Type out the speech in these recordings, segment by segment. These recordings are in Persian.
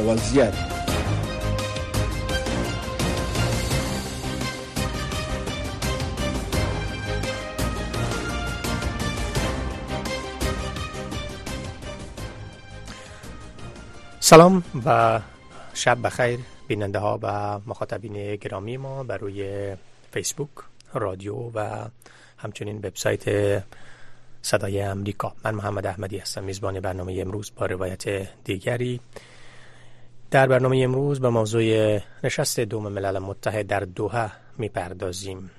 وضعیت سلام و شب بخیر بیننده ها و مخاطبین گرامی ما بر روی فیسبوک رادیو و همچنین وبسایت صدای امریکا. من محمد احمدی هستم میزبان برنامه امروز با روایت دیگری. در برنامه امروز به موضوع نشست دوم ملل متحد در دوحه می‌پردازیم.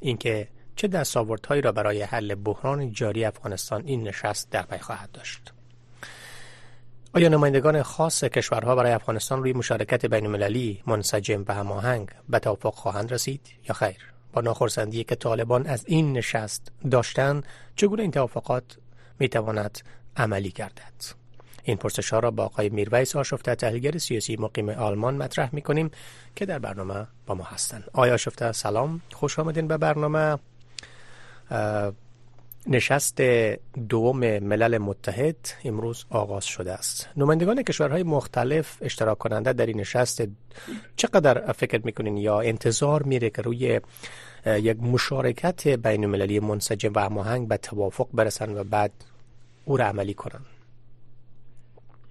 اینکه چه دستاوردهایی را برای حل بحران جاری افغانستان این نشست در پی خواهد داشت. آیا نمایندگان خاص کشورها برای افغانستان روی مشارکت بین المللی منسجم و هماهنگ به توافق خواهند رسید یا خیر؟ با ناخرسندی که طالبان از این نشست داشتند چگونه این توافقات می تواند عملی گردد؟ این پرسش ها را با آقای میرویس آشفته تحلیلگر سیاسی مقیم آلمان مطرح می کنیم که در برنامه با ما هستند آیا آشفته سلام خوش آمدین به برنامه. نشست دوم ملل متحد امروز آغاز شده است. نمایندگان کشورهای مختلف اشتراک کننده در این نشست چقدر فکر می‌کنین یا انتظار میره که روی یک مشارکت بین المللی منسجم و هماهنگ به توافق برسن و بعد او را عملی کنن؟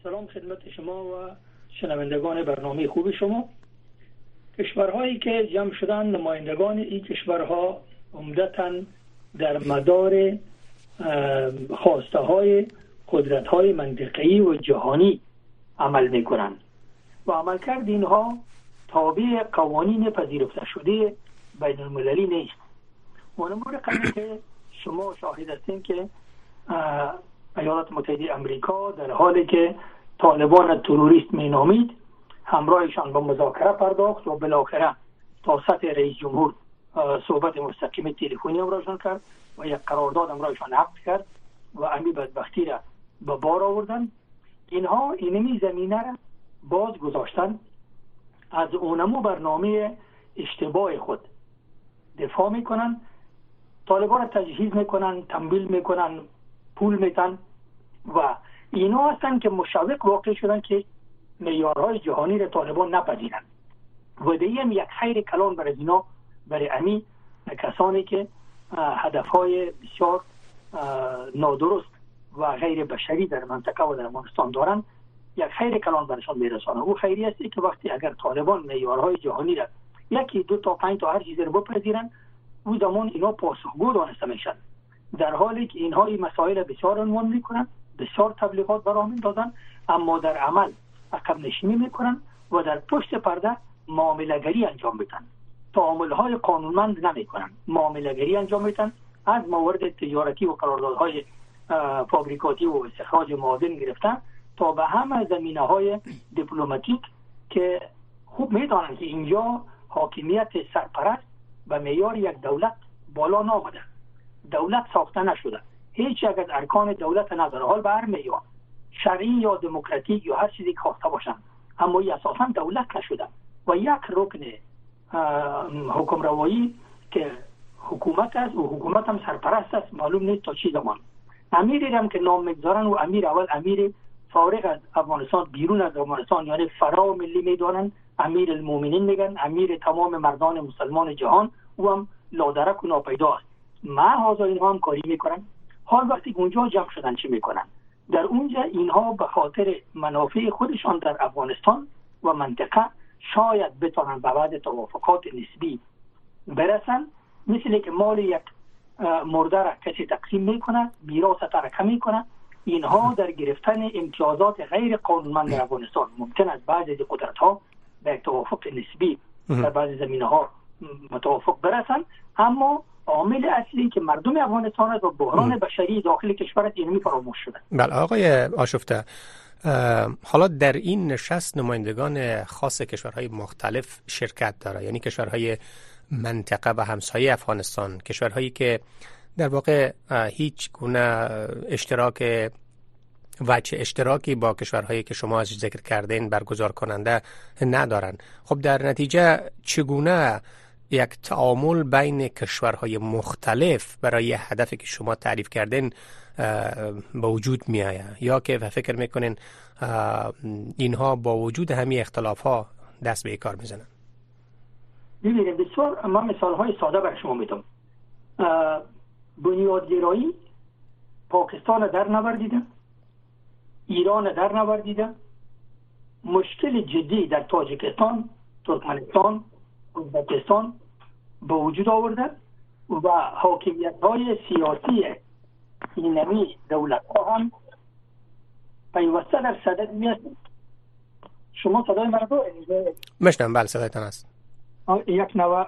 سلام خدمت شما و شنوندگان برنامه خوب شما. کشورهایی که جمع شدن نمایندگان این کشورها عمدتا در مدار خواسته های قدرت های منطقی و جهانی عمل می کنند و عمل کرد اینها تابع قوانین پذیرفته شده بین المللی نیست منمور قبل که شما شاهد هستین که ایالات متحده امریکا در حالی که طالبان تروریست می نامید همراهشان به مذاکره پرداخت و بالاخره تا سطح رئیس جمهور صحبت مستقیم تلفنی امرایشان کرد و یک قرارداد امرایشان عقد کرد و امی بدبختی را به بار آوردن. اینها اینمی زمینه را باز گذاشتن از اونمو برنامه اشتباه خود دفاع می‌کنن طالبان تجهیز می‌کنن تنبیل می‌کنن پول میتن و اینا هستن که مشوق واقع شدن که میارهای جهانی را طالبان نپذیرن. و دیم یک خیر کلان برای اینا برای امی کسانی که هدف های بسیار نادرست و غیر بشری در منطقه و در افغانستان دارند یک خیر کلان برشان میرسانه. او خیری است که وقتی اگر طالبان معیارهای جهانی را یکی دو تا پنج تا هر چیز رو بپذیرن او زمان اینا پاسخگو دانسته میشن در حالی که اینها این مسائل بسیار عنوان می‌کنن بسیار تبلیغات برای می‌دادن اما در عمل عقب نشینی می‌کنن و در پشت پرده معاملهگری انجام میدن. تعامل های قانونمند نمی کنند معاملگری انجام میتن از موارد تجارتی و قراردادهای فابریکاتی و استخراج معادن گرفتن تا به همه زمینه های دیپلماتیک که خوب می‌دانند که اینجا حاکمیت سرپرست به میار یک دولت بالا نامده. دولت ساخته نشده. هیچ یک از ارکان دولت نداره. حال میار شرعی یا دموکراتیک یا هر چیزی که خواسته باشن. اما اساسا دولت نشده. و یک رکن حکم روایی که حکومت است و حکومت هم سرپرست است معلوم نیست تا چی زمان. امیری هم که نام می‌گذارن و امیر اول امیر فارغ از افغانستان بیرون از افغانستان یعنی فرا ملی می‌دانن. امیر المومنین میگن امیر تمام مردان مسلمان جهان او هم لادرک و ناپیدا است. ما اینها هم کاری می‌کنن. حال وقتی اونجا جمع شدن چی می‌کنن؟ در اونجا اینها به خاطر منافع خودشان در افغانستان و منطقه شاید بتانن به بعد توافقات نسبی برسن مثل که مال یک مرده را کسی تقسیم می‌کنه میراث ترکه می‌کنه اینها در گرفتن امتیازات غیر قانونمند در افغانستان ممکن است بعضی از قدرت ها به توافق نسبی در بعضی زمینه ها متوافق برسن اما عامل اصلی که مردم افغانستان و بحران بشری داخل کشور اینمی فراموش شده بله آقای آشفته حالا در این نشست نمایندگان خاص کشورهای مختلف شرکت داره یعنی کشورهای منطقه و همسایه افغانستان کشورهایی که در واقع هیچ گونه اشتراک وچه اشتراکی با کشورهایی که شما از ذکر کردین برگزار کننده ندارن. خب در نتیجه چگونه یک تعامل بین کشورهای مختلف برای هدفی که شما تعریف کردین به وجود می آید یا که فکر می‌کنین اینها با وجود همین اختلاف ها دست به کار می‌زنن. ببینید بسیار من مثال های ساده بر شما میدم. بنیادگرایی پاکستان در نوردیده ایران در نوردیده مشکل جدی در تاجیکستان ترکمنستان ازبکستان به وجود آورده و حاکمیت های سیاسی اینمی دولت ها هم پیوسته در صدد میاد شما صدای من رو مشنم بله صدایتان است یک نوع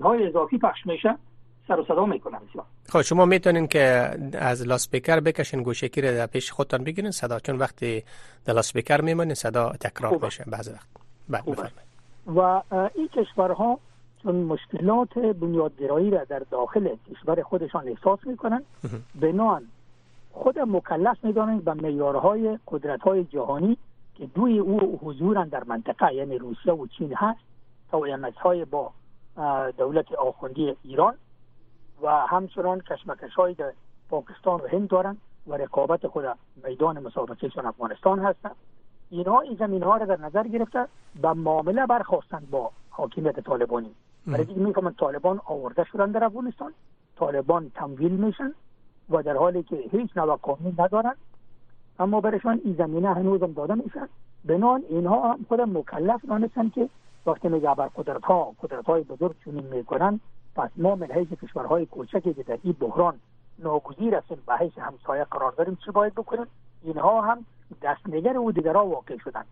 های اضافی پخش میشه. سر و صدا می‌کنه خب شما می‌تونین که از لاسپیکر بکشین گوشکی رو در پیش خودتان بگیرین صدا چون وقتی در لاسپیکر میمونین صدا تکرار میشه بعضی وقت. بله و این کشورها چون مشکلات بنیادگرایی را در داخل کشور خودشان احساس می‌کنن بنان خود مکلف می‌دانند به معیارهای قدرت جهانی که دوی او حضورن در منطقه یعنی روسیه و چین هست تا های با دولت آخوندی ایران و همچنان کشمکش های در پاکستان و هند دارن و رقابت خود میدان مسابقهشان افغانستان هستند اینها این زمین ها را در نظر گرفته به معامله برخواستند با حاکمیت طالبانی. برای اینکه می‌فهمند طالبان آورده شدن در افغانستان طالبان تمویل میشن و در حالی که هیچ نوع قانون ندارن اما برشان این زمینه هنوز هم داده میشن بنان اینها هم خود مکلف دانستن که وقتی میگه بر قدرت ها قدرت های بزرگ چنین می‌کنن پس ما من حیث کشورهای کوچکی که در این بحران ناگزیر هستیم به حیث همسایه قرار داریم چی باید بکنیم؟ اینها هم دستنگر او دیگرها واقع شدن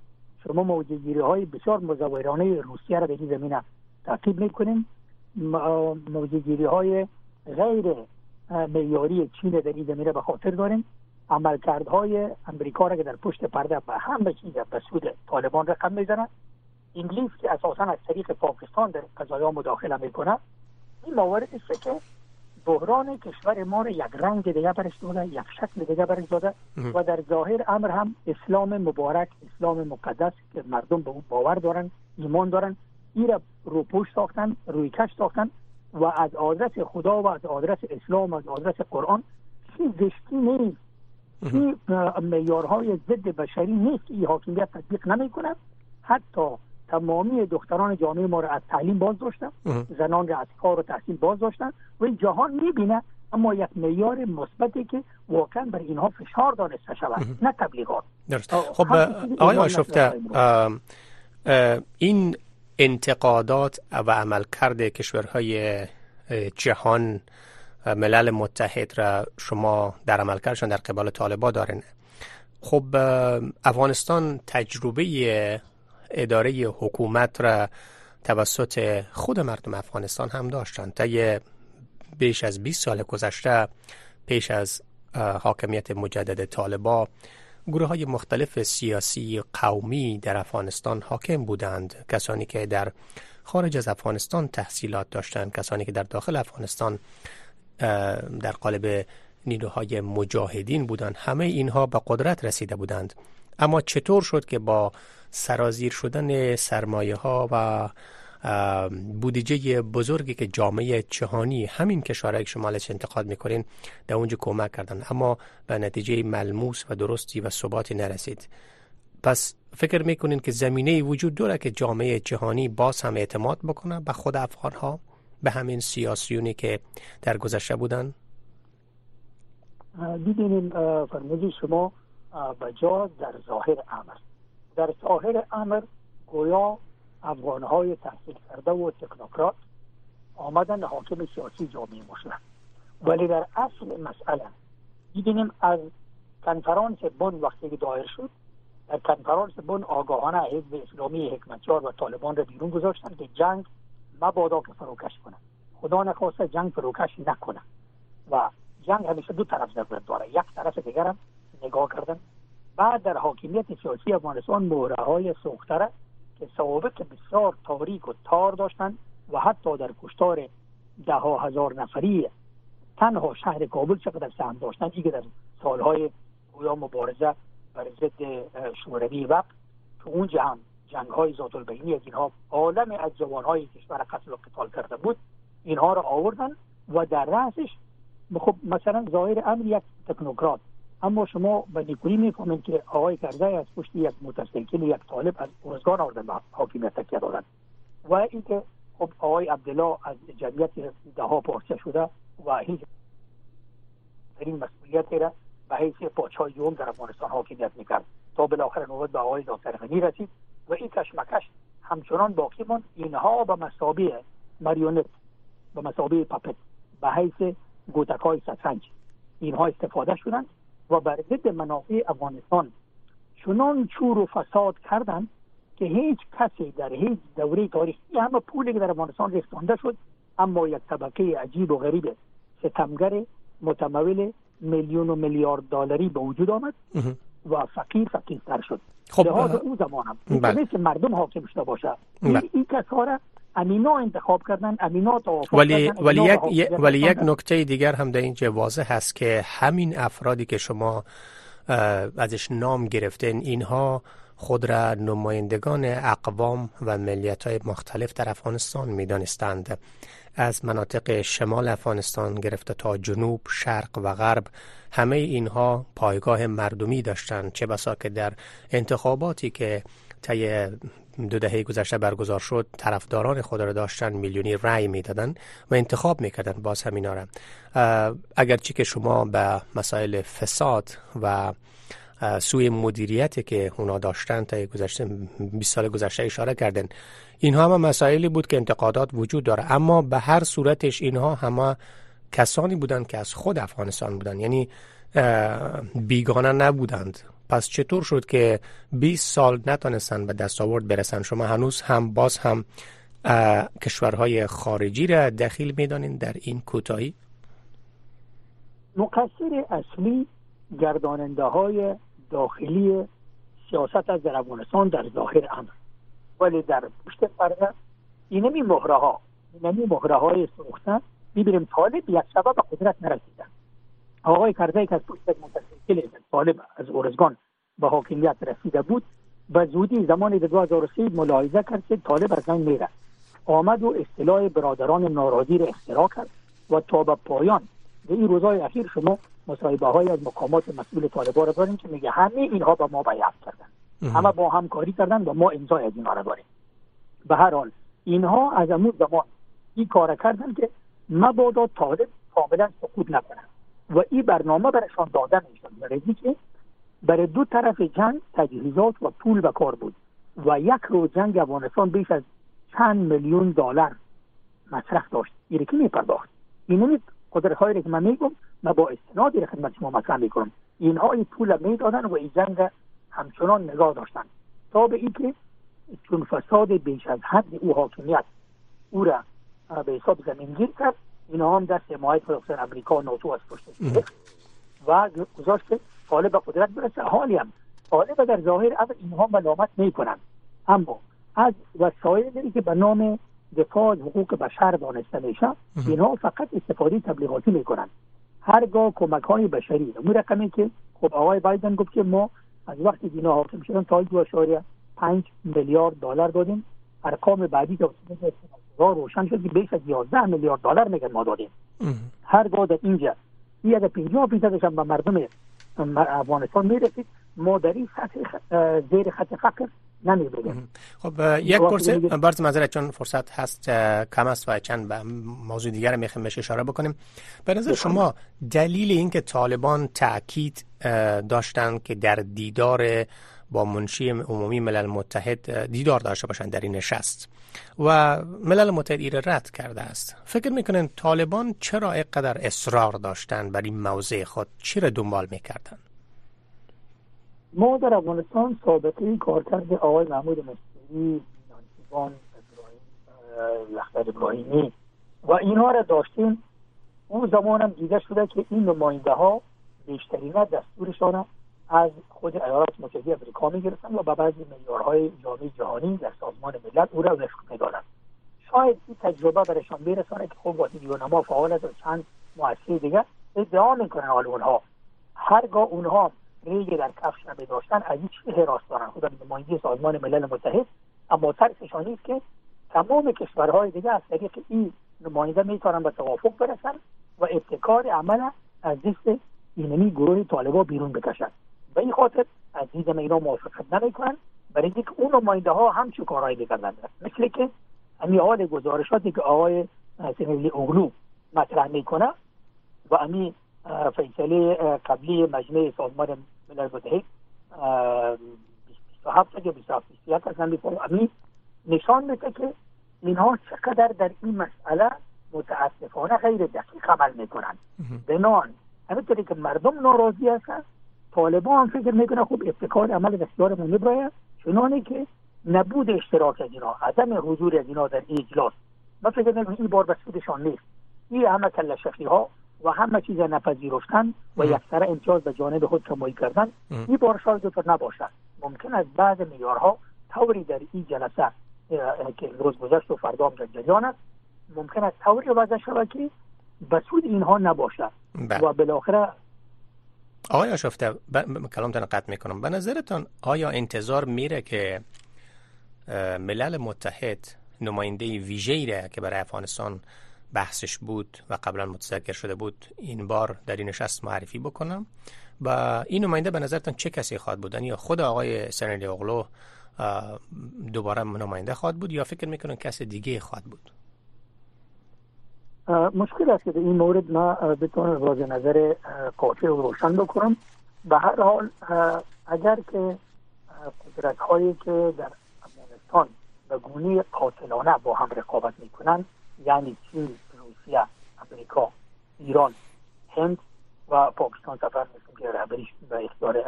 شما موجگیری های بسیار مزورانه روسیه را به این زمینه تعقیب می‌کنیم. موجگیری های غیر معیاری چین در این زمینه به خاطر داریم. عملکردهای امریکا را که در پشت پرده به همه چیز به سود طالبان رقم می‌زنند انگلیس که اساسا از طریق پاکستان در قضایا مداخله می‌کنه این مواردی است که بحران کشور ما را یک رنگ دیگه برش داده یک شکل دیگه برش داده و در ظاهر امر هم اسلام مبارک اسلام مقدس که مردم به او باور دارن ایمان دارن این را روپوش ساختن روی کش ساختن و از آدرس خدا و از آدرس اسلام و از آدرس قرآن چیز زشتی نیست. این میارهای ضد بشری نیست که این حاکمیت تطبیق نمی‌کنه؟ حتی تمامی دختران جامعه ما را از تعلیم باز داشتن. زنان را از کار و تحصیل باز داشتن. و این جهان می‌بینه اما یک معیار مثبتی که واقعا بر اینها فشار دانسته شود نه تبلیغات. درست. خب آقای آشفته این انتقادات و عملکرد کشورهای جهان ملل متحد را شما در عملکردشان در قبال طالبا دارین. خب افغانستان تجربه اداره حکومت را توسط خود مردم افغانستان هم داشتند تا بیش از 20 سال گذشته پیش از حاکمیت مجدد طالبا گروه های مختلف سیاسی قومی در افغانستان حاکم بودند. کسانی که در خارج از افغانستان تحصیلات داشتند کسانی که در داخل افغانستان در قالب نیروهای مجاهدین بودند. همه اینها به قدرت رسیده بودند. اما چطور شد که با سرازیر شدن سرمایه ها و بودجه بزرگی که جامعه جهانی همین کشورهای که شما ازش انتقاد می‌کنین در اونجا کمک کردن. اما به نتیجه ملموس و درستی و ثباتی نرسید. پس فکر می‌کنین که زمینه وجود داره که جامعه جهانی باز هم اعتماد بکنه به خود افغان ها به همین سیاسیونی که در گذشته بودن؟ دیدین فرمودی شما بجا در ظاهر امر در ظاهر امر گویا افغانهای تحصیل کرده و تکنوکرات آمدن حاکم سیاسی جامعه ما ولی در اصل مسئله دیدیم از کنفرانس بن وقتی که دایر شد در کنفرانس بن آگاهانه حزب اسلامی حکمتیار و طالبان را بیرون گذاشتن که جنگ مبادا که فروکش کنه. خدا نخواسته جنگ فروکش نکنه. و جنگ همیشه دو طرف ضرورت داره. یک طرف دیگر هم نگاه کردن. بعد در حاکمیت سیاسی افغانستان موره های سوختره که سوابق بسیار تاریک و تار داشتند و حتی در کشتار ده هزار نفری تنها شهر کابل چقدر سهم داشتن دیگه در سالهای گویا مبارزه بر ضد شوروی وقت. که اونجا هم جنگ های ذات البینی از اینها عالم از جوان های کشور قتل و قتال کرده بود. اینها را آوردن و در رأسش خب مثلا ظاهر امر یک تکنوکرات اما شما به نیکویی می‌فهمید که آقای کرزی از پشت یک موتورسیکل یک طالب از ارزگان آوردن به حاکمیت تکیه دادن و اینکه خب آقای عبدالله از جمعیت ده ها پارچه شده و هیچ این مسئولیت را به حیث پاچهای دوم در افغانستان حاکمیت می‌کرد تا بالاخره نوبت به آقای دکتر غنی رسید و این کشمکش همچنان باقی ماند اینها به مسابه ماریونت به مسابه پپت به حیث گوتک های اینها استفاده شدند. و بر ضد منافع افغانستان چنان چور و فساد کردند که هیچ کسی در هیچ دوره تاریخی همه پولی که در افغانستان ریختانده شد اما یک طبقه عجیب و غریب ستمگر متمول میلیون و میلیارد دلاری به وجود آمد و فقیر فقیرتر شد خب لحاظ اون زمان هم بله. مردم حاکم شده باشه بله. این کسا امینا انتخاب کردن امینا ولی ولی یک ولی یک نکته دیگر هم در اینجا واضح هست که همین افرادی که شما ازش نام گرفتن اینها خود را نمایندگان اقوام و ملیت های مختلف در افغانستان می دانستند. از مناطق شمال افغانستان گرفته تا جنوب، شرق و غرب همه اینها پایگاه مردمی داشتند چه بسا که در انتخاباتی که طی دو دهه گذشته برگزار شد طرفداران خود را داشتن میلیونی رأی می‌دادن و انتخاب می‌کردن باز همینا را. اگرچه که شما به مسائل فساد و سوی مدیریتی که اونا داشتن تا گذشته 20 سال گذشته اشاره کردن اینها هم مسائلی بود که انتقادات وجود داره. اما به هر صورتش اینها همه کسانی بودند که از خود افغانستان بودند. یعنی بیگانه نبودند. پس چطور شد که 20 سال نتانستن به دستاورد برسن؟ شما هنوز هم باز هم کشورهای خارجی را دخیل می‌دانین در این کوتاهی؟ مقصر اصلی گرداننده های داخلی سیاست از در افغانستان در ظاهر امر ولی در پشت پرده اینمی مهره ها اینمی مهره های سوختن می‌بینیم طالب یک سبب قدرت نرسیدن. آقای کرزی که از پشت متسکل طالب از اورزگان به حاکمیت رسیده بود به زودی زمان 2003 ملاحظه کرد که طالب از میره آمد و اصطلاح برادران ناراضی را اختراع کرد و تا به پایان به این روزهای اخیر شما مصاحبه های از مقامات مسئول طالبان را داریم که میگه همه اینها با ما بیعت کردن. همه با همکاری کردن و ما امضای از اینها را داریم. به هر حال اینها از امون زمان این کار کردن که مبادا طالب کاملا سقوط نکنن و این برنامه برشان داده می‌شد برای که برای دو طرف جنگ تجهیزات و پول به کار بود و یک روز جنگ افغانستان بیش از چند میلیون دلار مصرف داشت. این که میپرداخت؟ این قدرت هایی که من میگم من با استنادی را خدمت شما مطرح می‌کنم. اینها این پول می‌دادن و این جنگ همچنان نگاه داشتن. تا به اینکه چون فساد بیش از حد او حاکمیت او را به حساب زمینگیر کرد اینها هم دست حمایت خصوصا امریکا و ناتو از پشت و گذاشت که طالب به قدرت برسه. حالی هم. طالب در ظاهر اما اینها ملامت می‌کنن اما از وسایلی که به نام دفاع از حقوق بشر دانسته میشه اینها فقط استفاده تبلیغاتی می‌کنن. هرگاه کمک های بشری. اون رقمی که خب آقای بایدن گفت که ما از وقتی اینا حاکم شدن تا دو اشاره پنج میلیارد دلار دادیم. ارقام بعدی که روشن شد که بیش از 11 میلیارد دلار میگن ما دادیم. هرگاه در اینجا. یه از 50 فیصدش هم به مردم افغانستان می‌رسید ما در این سطح زیر خط فقر خب یک پرسه برز مذارت چون فرصت هست کم است و چند موضوع دیگر می‌خوایم بهش اشاره بکنیم. به نظر شما دلیل اینکه طالبان تاکید داشتن که در دیدار با منشی عمومی ملل متحد دیدار داشته باشند در این نشست و ملل متحد ایره رد کرده است. فکر می‌کنن طالبان چرا اینقدر اصرار داشتن بر این موضع خود؟ چرا دنبال می‌کردن ما در افغانستان سابقه کارکرد آقای محمود مصری ابراهیمی و اینها را داشتیم. اون زمان هم دیده شده که این نماینده ها بیشترین دستورشان از خود ایالات متحده امریکا می‌گرفتن و به بعضی معیارهای جامعه جهانی در سازمان ملل او را وفق می‌دادند. شاید این تجربه برشان برسانه که خب واسه نما فعال است و چند مؤسسه دیگه ادعا می‌کنن حال اونها. هرگاه اونها ریگ در کفش داشتن از هیچ حراس دارن خود نماینده سازمان ملل متحد اما ترسشان است که تمام کشورهای دیگه از طریق این نماینده می‌تونن به توافق برسن و ابتکار عمل از دست اینمی گروه طالبا بیرون بکشن به این خاطر از دیدم اینا موافقت نمی‌کنن. برای اینکه اون نماینده ها هم چه کارهایی بکردن مثل که همین حال گزارشاتی که آقای سنلی اغلو مطرح می‌کنه و امی فیصله قبلی مجمع سازمان ملل متحد 27 یا 27 از امی نشان میده که اینها چقدر در این مسئله متاسفانه غیر دقیق عمل می‌کنن. بنان همینطوری که مردم ناراضی هستن طالبان هم فکر می‌کنه خوب ابتکار عمل بسیار مهم رایه چنانه که نبود اشتراک از اینا عدم حضور از اینا در اجلاس. من فکر این بار بسودشان نیست. این همه کلشفی ها و همه چیز نپذیرفتن و یکسره امتیاز به جانب خود کمایی کردن. این بار شاید نباشد ممکن است بعد میارها طوری در این جلسه که روز گذشت و فردا هم در جریان است. ممکن است طوری وضع شود که به سود اینها نباشد بله. و بالاخره آقای آشفته ب... کلامتان قطع می‌کنم. به نظرتان آیا انتظار میره که ملل متحد نماینده ویژه‌ای که برای افغانستان بحثش بود و قبلا متذکر شده بود این بار در این نشست معرفی بکنم؟ و این نماینده به نظرتان چه کسی خواهد بود؟ یا خود آقای سنلی اغلو دوباره نماینده خواهد بود یا فکر می‌کنن کس دیگه خواهد بود؟ مشکل است که این مورد ما بتونم راز نظر قاطع و روشن بکنم. به هر حال اگر که قدرت هایی که در افغانستان به گونه قاتلانه با هم رقابت می‌کنن یعنی چین روسیه امریکا ایران هند و پاکستان سفر مثل که رهبریش به اختیار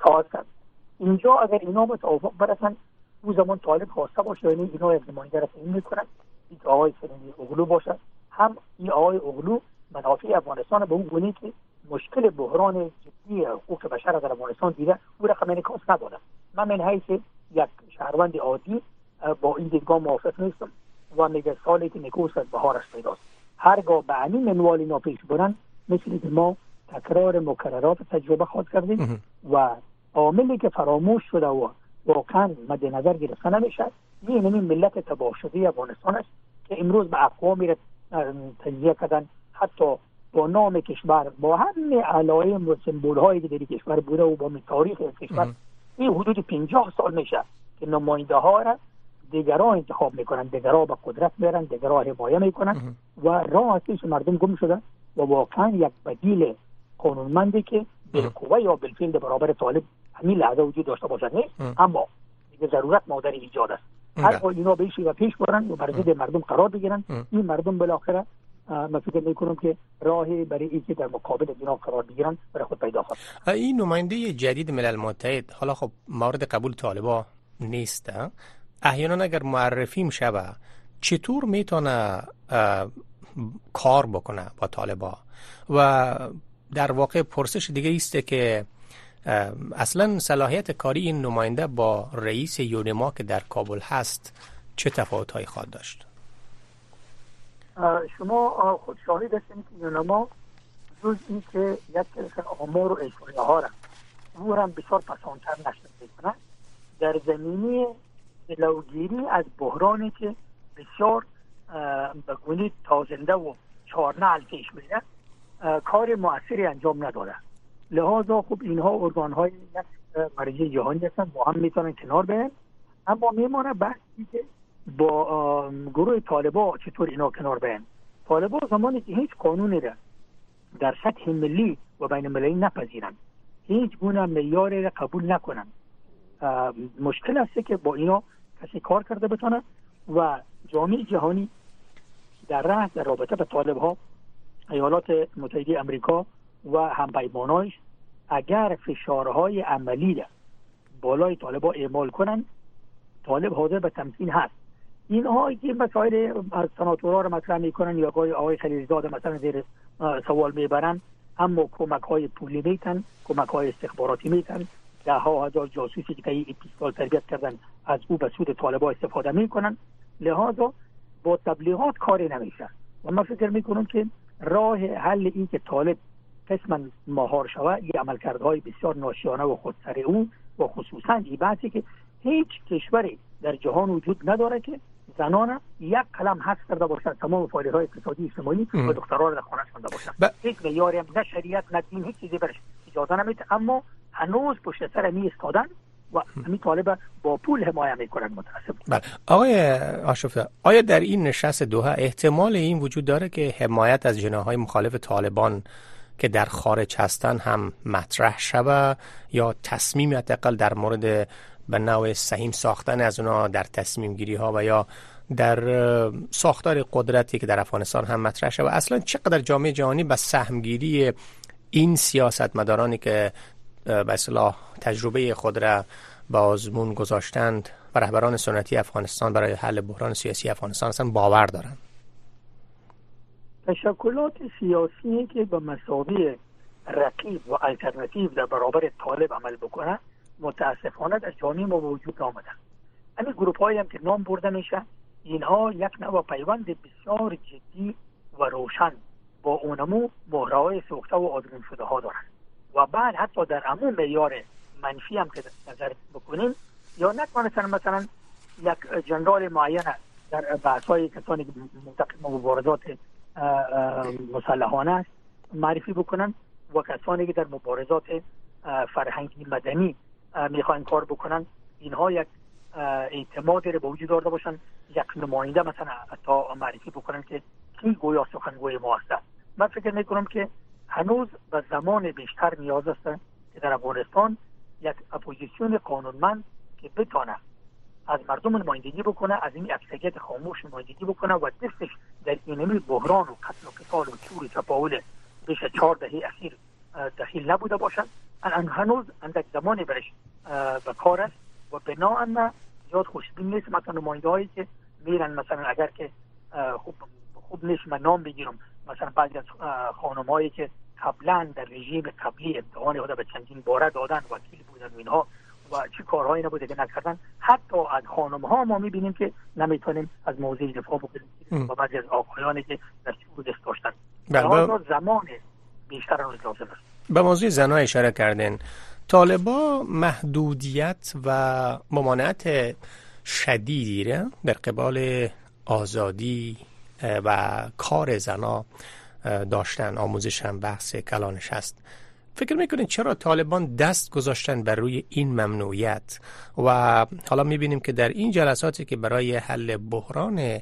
ها هستند. اینجا اگر اینا به توافق برسن او زمان طالب خواسته باشه یعنی اینا نماینده را تعیین می‌کنن این آقای سنی اغلو باشه هم این آقای اغلو منافع افغانستان به اون گونه که مشکل بحران جدی حقوق بشر در افغانستان دیده او رقم انعکاس نداده من من حیث یک شهروند عادی با این دیدگاه موافق نیستم و میگه سالی که نکوس از بهارش پیداست. هرگاه به همین منوال اینا پیش برن مثل که ما تکرار مکررات تجربه خواهد کردیم و عاملی که فراموش شده و واقعا مد نظر گرفته نمیشه این این ملت تباه شده افغانستان است که امروز به اقوامی را تجزیه کردن. حتی با نام کشور با همه علائم و سمبول هایی که در کشور بوده و با تاریخ کشور این حدود 50 سال میشه که نماینده ها را دیگران انتخاب می‌کنن دیگران به قدرت میرن دیگران حمایه می‌کنن و راه هستش مردم گم شده و واقعا یک بدیل قانونمندی که بالقوه یا بالفعل برابر طالب همین لحظه وجود داشته باشد نیست. اما دیگه ضرورت مادر ایجاد است. هر اینا بهش و پیش برن و بر مردم قرار بگیرن این مردم بالاخره من فکر می‌کنم که راهی برای اینکه در مقابل اینا قرار بگیرن برای خود پیدا خواهد این نماینده جدید ملل متحد حالا خب مورد قبول طالبا نیست احیانا اگر معرفی شوه چطور می‌تونه کار بکنه با طالبا؟ و در واقع پرسش دیگه است که اصلا صلاحیت کاری این نماینده با رئیس یونما که در کابل هست چه تفاوت هایی خواهد داشت؟ شما خود شاهد هستین که یونما جز این که یک کلسن آمار و اشوریه ها را او هم بسیار پسانتر نشد می‌کنه در زمینی جلوگیری از بحرانی که بسیار به گونه تازنده و چارنعل پیش میره کار موثری انجام نداده. لحاظا خب اینها ارگان های مرجع جهانی هستن با هم می‌تونن کنار بیان اما میمانه بحثی که با گروه طالبا چطور اینا کنار بیان طالبا زمانی که هیچ قانونی را در سطح ملی و بین المللی نپذیرن هیچ گونه معیاری را قبول نکنن مشکل است که با اینا کسی کار کرده بتونه و جامعه جهانی در راه در رابطه به طالب ها ایالات متحده امریکا و همپیمانایش اگر فشارهای عملی را بالای طالب ها اعمال کنن طالب حاضر به تمکین هست. اینها که مسائل از سناتورها را مطرح می‌کنن یا آقای آقای خلیلزاده مثلا زیر سوال می‌برن اما کمک های پولی میتن کمک های استخباراتی میتن. ده ها هزار جاسوسی که ای سال تربیت کردن از او به سود طالبا استفاده می‌کنن. لحاظا با تبلیغات کاری نمیشه. و من فکر می‌کنم که راه حل این که طالب قسما مهار شود یه عملکردهای بسیار ناشیانه و خودسر او و خصوصا این بحثی که هیچ کشوری در جهان وجود نداره که زنان یک کلم حس کرده باشد تمام فعالیت های اقتصادی اجتماعی و دخترها را در خانه شونده باشد. ب... هیچ معیاری نه شریعت نه دین هیچ چیزی برش اجازه نمیده اما هنوز پشت سر می استادن و همین طالب با پول حمایه می‌کنن متاسف بله. آقای آشفه آیا در این نشست دوها احتمال این وجود داره که حمایت از جناهای مخالف طالبان که در خارج هستن هم مطرح شوه یا تصمیم حداقل در مورد به نوع سهیم ساختن از اونا در تصمیم گیری ها و یا در ساختار قدرتی که در افغانستان هم مطرح شد و اصلا چقدر جامعه جهانی به سهمگیری این سیاست مدارانی که به اصلاح تجربه خود را به آزمون گذاشتند و رهبران سنتی افغانستان برای حل بحران سیاسی افغانستان اصلا باور دارند. تشکلات سیاسی که به مساوی رقیب و الترنتیو در برابر طالب عمل بکنن متاسفانه در جامعه ما وجود آمدن. همین گروپ های هم که نام برده میشه اینها یک نوع پیوند بسیار جدی و روشن با اونمو رای سوخته و آدرین شده ها دارن. و بعد حتی در امو معیار منفی هم که نظر بکنیم یا نتوانستن مثلا یک جنرال معینه در بحث های کسانی که مبارزات مسلحانه است معرفی بکنن و کسانی که در مبارزات فرهنگی مدنی می‌خواین کار بکنن اینها یک اعتماد رو به وجود داشته باشن یک نماینده مثلا تا معرفی بکنن که کی گویا سخنگوی ما هست من فکر می‌کنم که هنوز به زمان بیشتر نیاز است که در افغانستان یک اپوزیسیون قانونمند که بتانه از مردم نمایندگی بکنه از این اکثریت خاموش نمایندگی بکنه و دستش در اینمی بحران و قتل و قتال و چور چپاول بیش چهار دهه اخیر دخیل نبوده باشد. هنوز اندک زمانی برش به کار است و بنا زیاد خوشبین نیست. مثلا نماینده هایی که میرن مثلا اگر که خوب خوب نیست من نام بگیرم. مثلا بعضی از خانم هایی که قبلا در رژیم قبلی امتحان خود به چندین باره دادن وکیل بودن و اینها و چه کارهایی نبوده که نکردن. حتی از خانم ها ما می‌بینیم که نمی‌تونیم از موضوع دفاع بکنیم. و بعضی از آقایانی که در دست داشتن. بله زمان بیشتر روز لازم است. به موضوع زنها اشاره کردن طالبا محدودیت و ممانعت شدیدی را در قبال آزادی و کار زنا داشتن. آموزش هم بحث کلانش هست. فکر می‌کنید چرا طالبان دست گذاشتن بر روی این ممنوعیت؟ و حالا می‌بینیم که در این جلساتی که برای حل بحران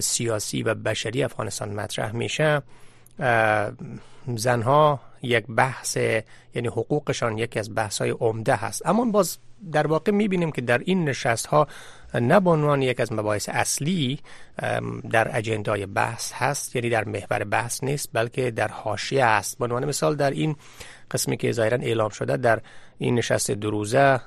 سیاسی و بشری افغانستان مطرح میشه زنها یک بحث یعنی حقوقشان یکی از بحث های عمده هست. اما باز در واقع می‌بینیم که در این نشست ها نه به عنوان یک از مباحث اصلی در اجندای بحث هست یعنی در محور بحث نیست بلکه در حاشیه است. به عنوان مثال در این قسمی که ظاهرا اعلام شده در این نشست دو روزه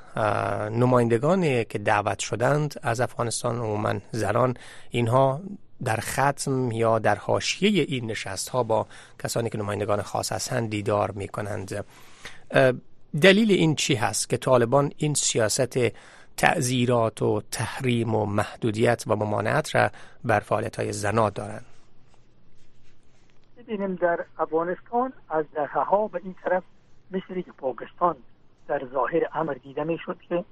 نمایندگانی که دعوت شدند از افغانستان عموما زنان اینها در ختم یا در حاشیه این نشست ها با کسانی که نمایندگان خاص هستند دیدار می کنند دلیل این چی هست که طالبان این سیاست تعذیرات و تحریم و محدودیت و ممانعت را بر فعالیت های زنا دارند. ببینیم در افغانستان از دهه ها به این طرف مثل که پاکستان در ظاهر امر دیده می شد که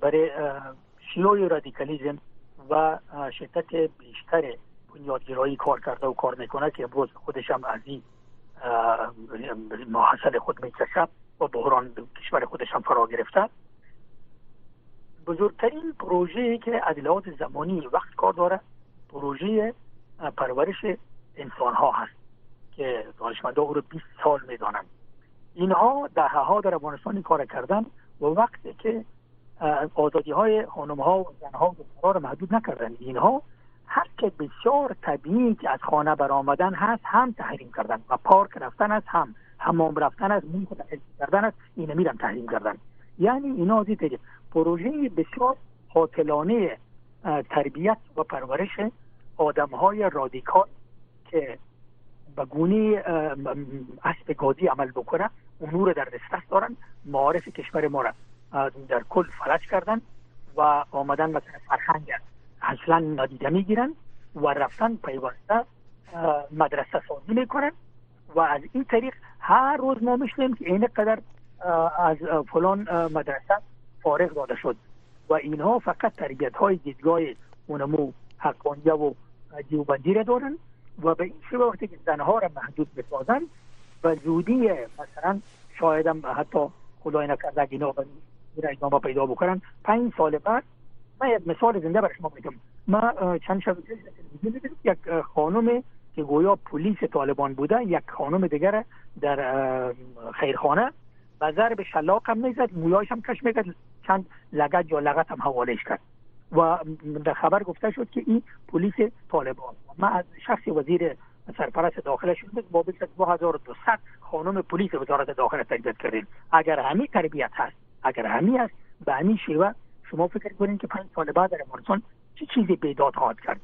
برای شیوع رادیکالیزم و شدت بیشتر بنیادگرایی کار کرده و کار می‌کنه که امروز خودش هم از این محصل خود می‌کشه و بحران کشور خودش هم فرا گرفته. بزرگترین پروژه که لحاظ زمانی وقت کار داره پروژه پرورش انسان ها هست که دانشمندا رو 20 سال می‌دانند. اینها دهه ها در افغانستان کار کردن و وقتی که آزادی های خانم ها و زن ها و محدود نکردن اینها هر که بسیار طبیعی که از خانه برآمدن هست هم تحریم کردن و پارک رفتن است هم حمام رفتن است مون کردن است این میرم تحریم کردن. یعنی اینا از پروژه بسیار قاتلانه تربیت و پرورش آدم های رادیکال که به گونه اسب گازی عمل بکنه امور در دسترس دارن معارف کشور ما را در کل فلج کردن و آمدن مثلا فرهنگ اصلا نادیده می‌گیرن و رفتن پیوسته مدرسه سازی می‌کنن و از این طریق هر روز ما میشنیم که این قدر از فلان مدرسه فارغ داده شد. و اینها فقط تربیت های دیدگاه اونمو حقانیه و دیوبندی را دارن و به این شبه وقتی که زنها را محدود بسازن و زودی مثلا شایدم حتی خدای نکرده اگه اینا ادامه پیدا بکنن پنج سال بعد من یک مثال زنده برای شما میگم ما چند شب یک خانم که گویا پلیس طالبان بوده یک خانم دیگر در خیرخانه. و ضرب شلاق هم می‌زد مویایش هم کش می‌کرد چند لگت یا لغت هم حوالش کرد. و در خبر گفته شد که این پلیس طالبان ما از شخص وزیر سرپرست داخله شد با 2200 خانم پلیس وزارت داخله تربیت کردیم. اگر همین تربیت هست اگر همین است به همین شیوه شما فکر کنید که پنج سال بعد در افغانستان چه چیزی بیداد خواهد کرد.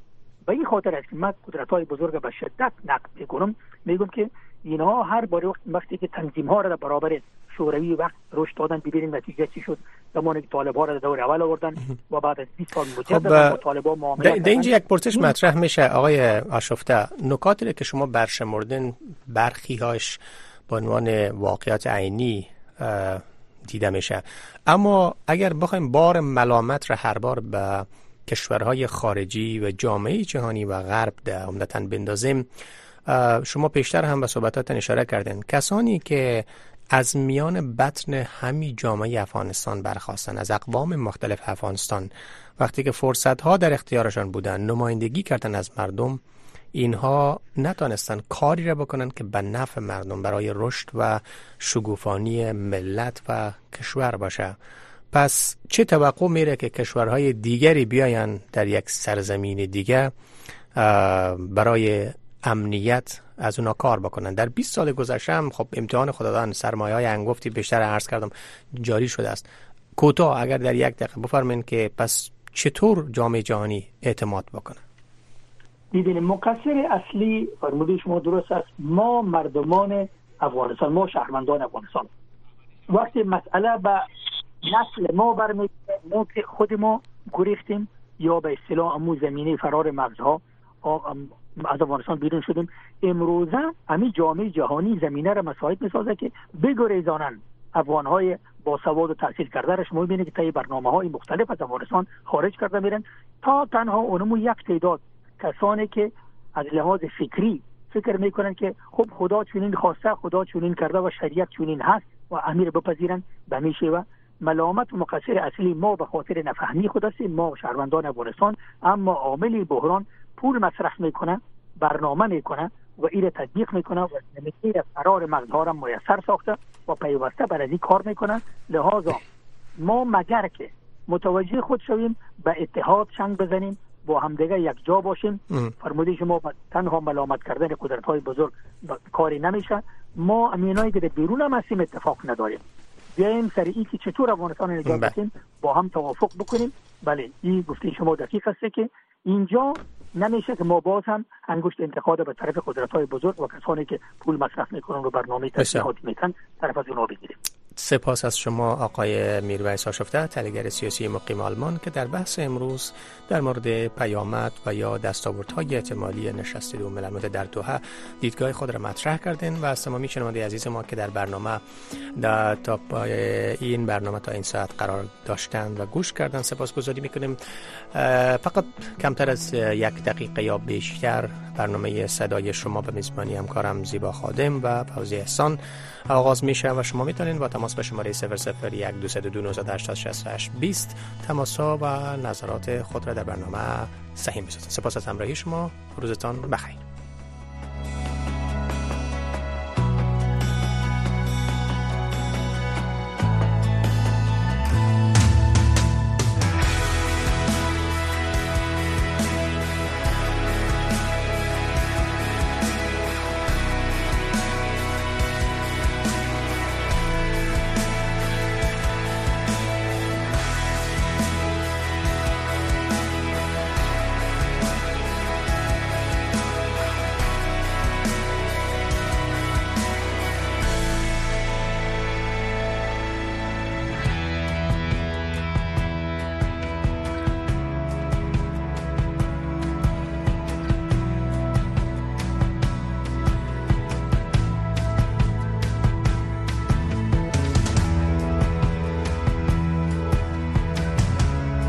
و این خاطر است که من قدرت های بزرگ به شدت نقد می‌کنم. میگم که اینها هر بار وقت وقتی که تنظیم ها را در برابر شوروی وقت رشد دادن ببینیم نتیجه چی شد. زمانی که طالب ها را دور اول آوردن و بعد از 20 سال مجدد با طالب معامله در اینجا یک پرسش مطرح میشه آقای آشفته. نکاتی که شما برشمردن برخی هاش به عنوان واقعیت عینی دیده میشه. اما اگر بخوایم بار ملامت را هر بار به کشورهای خارجی و جامعه جهانی و غرب ده عمدتا بندازیم. شما پیشتر هم به صحبتات اشاره کردین. کسانی که از میان بطن همی جامعه افغانستان برخواستن از اقوام مختلف افغانستان وقتی که فرصت ها در اختیارشان بودن نمایندگی کردن از مردم اینها نتانستن کاری را بکنن که به نفع مردم برای رشد و شگوفانی ملت و کشور باشه. پس چه توقع میره که کشورهای دیگری بیاین در یک سرزمین دیگه برای امنیت از اونا کار بکنن در 20 سال گذشته هم خب امتحان خدادان سرمایه های انگفتی بیشتر عرض کردم جاری شده است. کوتاه اگر در یک دقیقه بفرمایید که پس چطور جامعه جهانی اعتماد بکنه؟ دیدین مقصر اصلی فرموده شما درست است. ما مردمان افغانستان ما شهروندان افغانستان. وقتی مسئله به نسل ما برمیگرده. ما که خود ما گریختیم. یا به اصطلاح امو زمینه فرار مغزها. از افغانستان بیرون شدیم. امروزه همین جامعه جهانی زمینه را مساعد می‌سازه که بگریزانن. افغان های با سواد و تحصیل کرده شما ببینید که طی برنامه های مختلف از افغانستان خارج کرده میرن. تا تنها اونمو یک تعداد کسانی که از لحاظ فکری فکر می‌کنن که خب خدا چونین خواسته خدا چونین کرده و شریعت چونین هست و امیر بپذیرن به میشه و ملامت و مقصر اصلی ما به خاطر نفهمی خود هستیم ما شهروندان افغانستان اما عامل بحران پول مصرف می‌کنه برنامه می‌کنه و این تطبیق می‌کنه و نمیشه فرار مغزها را میسر ساخته و پیوسته بر از این کار می‌کنه لحاظا ما مگر که متوجه خود شویم به اتحاد چنگ بزنیم با همدیگه یک جا باشیم. فرموده شما تنها ملامت کردن قدرت های بزرگ کاری نمیشه. ما امینایی که بیرون هم هستیم اتفاق نداریم. بیایم سر این که چطور افغانستان نجات بله. بدیم با هم توافق بکنیم. بله این گفته شما دقیق هسته که اینجا نمیشه که ما باز هم انگشت انتقاد به طرف قدرت های بزرگ و کسانی که پول مصرف می‌کنن و برنامه تشکیلات می‌کنن طرف از اونها بگیریم. سپاس از شما آقای میرویس آشفته تحلیلگر سیاسی مقیم آلمان که در بحث امروز در مورد پیامد و یا دستاوردهای احتمالی نشست دو ملل در دوحه دیدگاه خود را مطرح کردین و از تمامی شنونده عزیز ما که در برنامه در تا این برنامه تا این ساعت قرار داشتند و گوش کردن سپاسگزاری می‌کنیم. فقط کمتر از یک دقیقه یا بیشتر برنامه صدای شما به میزبانی همکارم زیبا خادم و فوزی احسان آغاز میشه و شما می‌تونید با تماس به شماره 00 20 تماس و نظرات خود را در برنامه سهیم بسازید. سپاس از همراهی شما. روزتان بخیر.